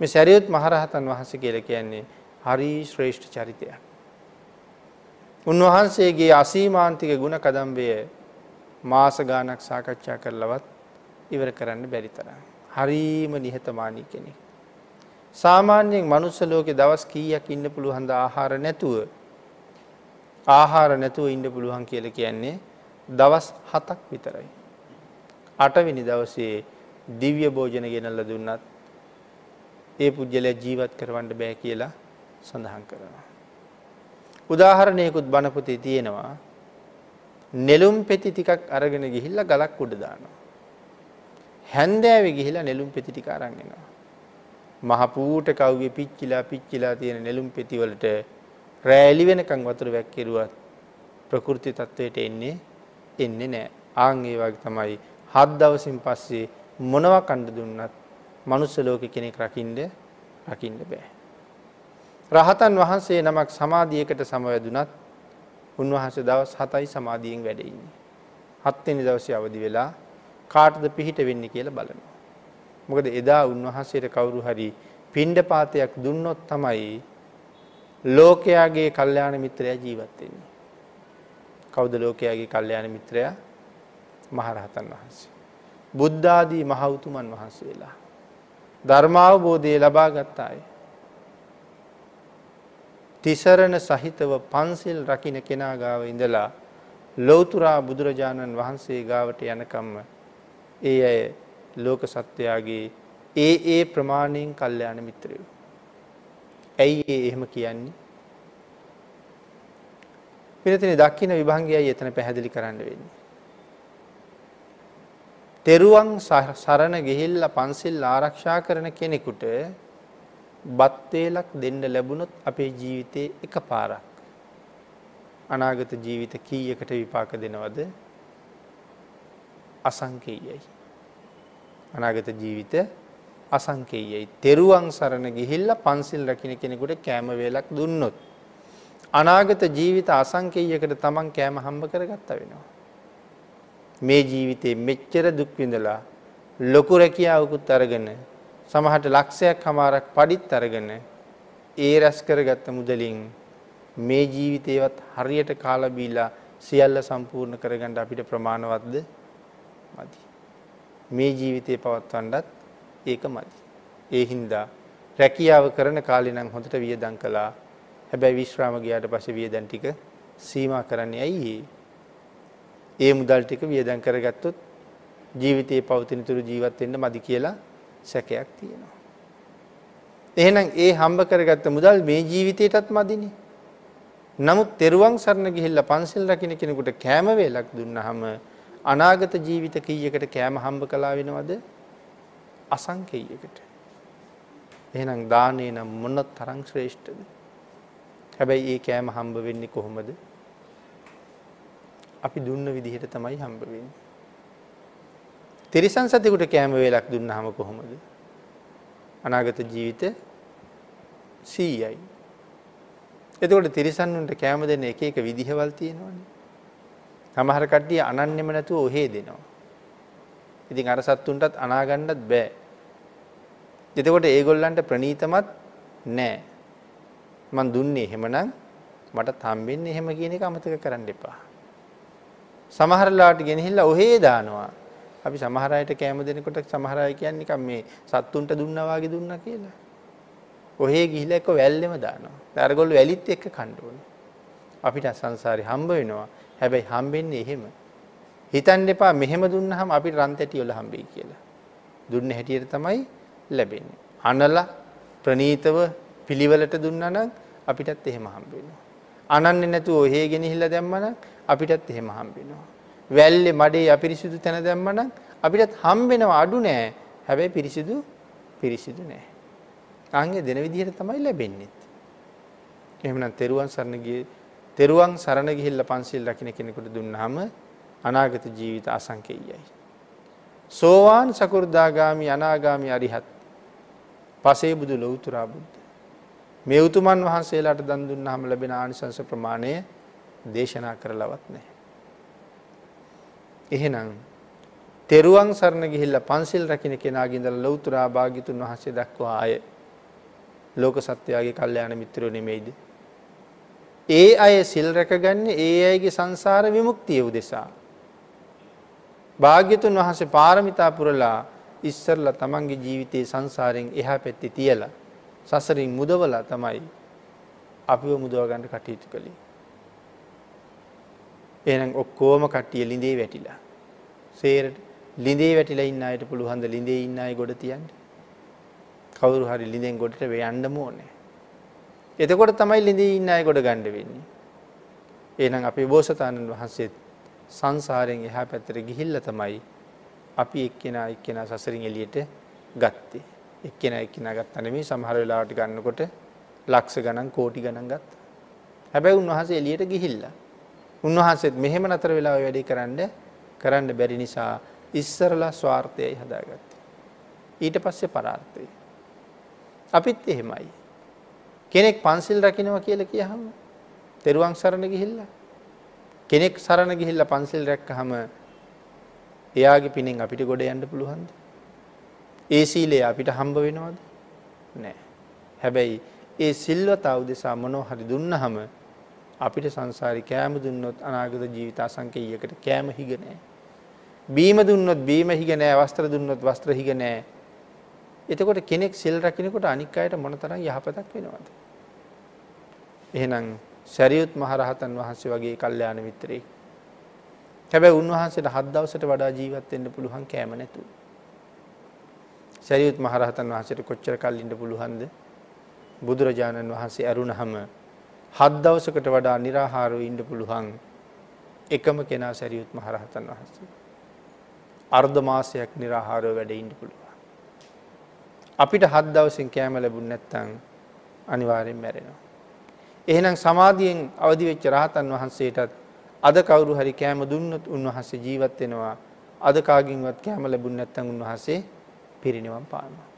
මේ සැරියුත් මහරහතන් වහන්සේ කියලා කියන්නේ හරි ශ්‍රේෂ්ඨ චරිතයක්. උන්වහන්සේගේ අසීමාන්තික ගුණ කදම්බය මාස ගානක් සාකච්ඡා කරලවත් ඉවර කරන්න බැරි තරම්. හරීම නිහතමානී කෙනෙක්. සාමාන්‍යයෙන් මනුස්ස ලෝකේ දවස් කීයක් ඉන්න පුළුවන්ද ආහාර නැතුව ආහාර නැතුව ඉන්න පුළුවන් කියලා කියන්නේ දවස් 7ක් විතරයි. 8 වෙනි දවසේ දිව්‍ය භෝජන ගෙනල්ලා දුන්නත් ඒ පුජ්‍යලයා ජීවත් කරවන්න බෑ කියලා සඳහන් කරනවා. උදාහරණයකුත් බණ පොතේ තියෙනවා. නෙළුම් පෙති ටිකක් අරගෙන ගිහිල්ලා ගලක් උඩ දානවා. හැන්දෑවේ ගිහිලා නෙළුම් පෙති ටික අරන් එනවා. මහ පූට කව්වේ පිච්චිලා පිච්චිලා තියෙන නෙළුම් පෙති වලට රෑලි වෙනකන් වතුර වැක්කිරුවත් ප්‍රകൃති තත්වයට එන්නේ එන්නේ නැහැ. ආන් ඒ වගේ තමයි හත් දවසින් පස්සේ මොනවා කන්න දුන්නත් මනුස්ස ලෝකේ කෙනෙක් රකින්න රකින්න බෑ. රහතන් වහන්සේ නමක් සමාධියකට සමවැදුනත් උන්වහන්සේ දවස් 7යි සමාධියෙන් වැඩ ඉන්නේ. 7 වෙනි දවසේ අවදි වෙලා කාටද පිහිට වෙන්නේ කියලා බලනවා. මොකද එදා උන්වහන්සේට කවුරු හරි පිණ්ඩපාතයක් දුන්නොත් තමයි ලෝකයාගේ කල්යාණ මිත්‍රයා ජීවත් වෙන්නේ. කවුද ලෝකයාගේ කල්යාණ මිත්‍රයා? මහරහතන් වහන්සේ. බුද්ධ ආදී මහ උතුමන් වහන්සේලා. ධර්මාවබෝධය ලබා ගත්ත අය. තිසරණ සහිතව පන්සිල් රකින්න කෙනා ගාව ඉඳලා ලෞතුරා බුදුරජාණන් වහන්සේ ගාවට යනකම්ම ඒ අය ලෝක සත්වයාගේ ඒ ඒ ප්‍රමාණයෙන් කල්යාණ මිත්‍රයෝ. ඇයි ඒ එහෙම කියන්නේ? පිළිතේ දක්ෂින විභංගයයි එතන පැහැදිලි කරන්න වෙන්නේ. තෙරුවන් සරණ ගිහිල්ලා පන්සිල් ආරක්ෂා කරන කෙනෙකුට බත් වේලක් දෙන්න ලැබුණොත් අපේ ජීවිතේ එකපාරක්. අනාගත ජීවිත කීයකට විපාක දෙනවද? අසංකේයයි. අනාගත ජීවිත අසංකේයයි. තෙරුවන් සරණ ගිහිල්ලා පන්සිල් රකින්න කෙනෙකුට කෑම වේලක් දුන්නොත් අනාගත ජීවිත අසංකේයයකට තමන් කෑම හම්බ කරගත්තා වෙනවා. මේ ජීවිතේ මෙච්චර දුක් විඳලා ලොකු රැකියාවකුත් අරගෙන සමහරට ලක්ෂයක් හමාරක් පඩිත් අරගෙන ඒ රැස් කරගත්ත මුදලින් මේ ජීවිතේවත් හරියට කාලා බීලා සියල්ල සම්පූර්ණ කරගන්න අපිට ප්‍රමාණවත්ද මදි. මේ ජීවිතේ පවත්වන්නත් ඒක මදි. ඒ හින්දා රැකියාව කරන කාලේ නම් හොඳට වියදම් කළා. හැබැයි විශ්‍රාම ගියාට පස්සේ වියදම් ටික සීමා කරන්නේ ඇයි ඒ මුදල් ටික වියදම් කරගත්තොත් ජීවිතේ පවතින තුරු ජීවත් වෙන්න මදි කියලා සැකයක් තියෙනවා. එහෙනම් ඒ හම්බ කරගත්ත මුදල් මේ ජීවිතේටත් මදිනේ. නමුත් තෙරුවන් සරණ ගිහිල්ලා පන්සල් රකින්න කෙනෙකුට කෑම වේලක් දුන්නාම අනාගත ජීවිත කීයකට කෑම හම්බ කළා වෙනවද? අසංකේයයකට. එහෙනම් දානේ නම් මොන තරම් ශ්‍රේෂ්ඨද? හැබැයි ඒ කෑම හම්බ වෙන්නේ කොහොමද? අපි දුන්න විදිහට තමයි හම්බ වෙන්නේ. තිරිසන් සතෙකුට කෑම වේලක් දුන්නාම කොහොමද? අනාගත ජීවිත 100යි. එතකොට තිරිසන්නුන්ට කෑම දෙන්න එක එක විදිහවල් තියෙනවනේ. සමහර කට්ටිය අනන්නෙම නැතුව ඔහේ දෙනවා. ඉතින් අර සත්තුන්ටත් අනා ගන්නත් බෑ. එතකොට ඒගොල්ලන්ට ප්‍රණීතමත් නෑ. මං දුන්නේ එහෙමනම් මට හම්බෙන්නේ එහෙම කියන එක අමතක කරන්න එපා. සමහර ලාට ගෙනහිල්ලා ඔහේ දානවා. අපි සමහර අයට කැම දෙනකොට සමහර අය කියන්නේ නිකන් මේ සත්තුන්ට දුන්නා වගේ දුන්නා කියලා. ඔහේ ගිහිල්ලා එක්ක වැල්ලෙම දානවා. අරගොල්ලෝ වැලිත් එක්ක කන්න ඕනේ. අපිට සංසාරේ හම්බ වෙනවා. හැබැයි හම්බෙන්නේ එහෙම. හිතන්න එපා මෙහෙම දුන්නාම අපිට රන් තැටි වල හම්බෙයි කියලා. දුන්න හැටියට තමයි ලැබෙන්නේ. අනලා ප්‍රනීතව පිළිවෙලට දුන්නා නම් අපිටත් එහෙම හම්බ වෙනවා. අනන්නේ නැතුව ඔහේ ගෙනහිල්ලා දැම්මනම් අපිටත් එහෙම හම්බ වෙනවා. වැල්ලේ මඩේ අපිරිසිදු තැන දැම්මනම් අපිටත් හම්බෙනව අඩු නෑ. හැබැයි පිරිසිදු පිරිසිදු නෑ. අංගේ දෙන විදිහට තමයි ලැබෙන්නේ. එහෙමනම් තෙරුවන් සරණ ගියේ තෙරුවන් සරණ ගිහිල්ලා පන්සිල් රකින්න කෙනෙකුට දුන්නාම අනාගත ජීවිත අසංකේයයි. සෝවාන් සකු르දාගාමි අනාගාමි අරිහත් පසේ බුදු ලෞතුරා බුද්ධ. මේ උතුමන් වහන්සේලාට දන් දුන්නාම ලැබෙන ආනිසංස ප්‍රමාණය දේශනා කරලවත් නැහැ. එහෙනම් තෙරුවන් සරණ ගිහිල්ලා පන්සිල් රකින්න කෙනාගේ ඉඳලා ලෞතුරා භාග්‍යතුන් වහන්සේ දක්වා ආය ලෝක සත්‍යයාගේ කල්යාණ මිත්‍රයෝ නෙමෙයිද? ඒ අය සිල් රැකගන්නේ ඒ අයගේ සංසාර විමුක්තිය උදෙසා. භාග්‍යතුන් වහන්සේ පාරමිතා පුරලා ඉස්සරලා තමන්ගේ ජීවිතයේ සංසාරයෙන් එහා පැත්තේ තියලා සසරින් මුදවලා තමයි අපිව මුදව ගන්න කටයුතු කළේ. එහෙනම් ඔක්කොම කට්ටිය ලිඳේ වැටිලා. සේරට ලිඳේ වැටිලා ඉන්න අයට පුළුවන් ද ලිඳේ ඉන්න අය ගොඩ තියන්න? කවුරු හරි ලිඳෙන් ගොඩට වෙයන්නම ඕනේ. එතකොට තමයි ලිඳේ ඉන්න අය ගොඩ ගන්න වෙන්නේ. එහෙනම් අපේ බෝසතාණන් වහන්සේ සංසාරයෙන් එහා පැත්තට ගිහිල්ලා තමයි අපි එක්කෙනා එක්කෙනා සසරින් එළියට ගත්තේ. එක්කෙනා එක්කෙනා ගත්තා නෙමෙයි සමහර වෙලාවට ගන්නකොට ලක්ෂ ගණන් කෝටි ගණන් ගත්තා. හැබැයි උන්වහන්සේ එළියට ගිහිල්ලා. උන්වහන්සේත් මෙහෙම නතර වෙලා වැඩේ කරන්න කරන්න බැරි නිසා ඉස්සරලා ස්වార్థයයි හදාගත්තේ. ඊට පස්සේ පරාර්ථය. අපිත් එහෙමයි. කෙනෙක් පන්සිල් රකින්නවා කියලා කියහම තෙරුවන් සරණ ගිහිල්ලා කෙනෙක් සරණ ගිහිල්ලා පන්සිල් රැක්කහම එයාගේ පිනෙන් අපිට ගොඩ යන්න පුළුවන්ද? ඒ සීලය අපිට හම්බ වෙනවද? නෑ. හැබැයි ඒ සිල්වතා උදෙසා මොනව හරි දුන්නහම අපිට සංසාරي කෑම දුන්නොත් අනාගත ජීවිත අසංකේයයකට කෑම හිග නෑ. බීම දුන්නොත් බීම හිග නෑ, වස්ත්‍ර දුන්නොත් වස්ත්‍ර හිග නෑ. එතකොට කෙනෙක් සිල් රකින්නකොට අනික් අයට මොනතරම් යහපතක් වෙනවද? එහෙනම් සරියුත් මහරහතන් වහන්සේ වගේ කල්යාණ මිත්‍රයෙක්. හැබැයි උන්වහන්සේට හත් දවසට වඩා ජීවත් වෙන්න පුළුවන් කෑම නැතුව. සැරියුත් මහරහතන් වහන්සේට කොච්චර කල් ඉන්න පුළුවන්ද? බුදුරජාණන් වහන්සේ ඇරුණහම හත් දවසකට වඩා निराහාරව ඉන්න පුළුවන් එකම කෙනා සැරියුත් මහරහතන් වහන්සේ. අර්ධ මාසයක් निराහාරව වැඩ ඉන්න පුළුවන්. අපිට හත් දවසින් කෑම ලැබුණ නැත්නම් අනිවාර්යෙන් මැරෙනවා. එහෙනම් සමාධියෙන් අවදි වෙච්ච රහතන් වහන්සේටත් අද කවුරු හරි කෑම දුන්නොත් උන්වහන්සේ ජීවත් වෙනවා. අද කාගින්වත් කෑම ලැබුණ නැත්නම් උන්වහන්සේ පිරිනිවන් පානවා.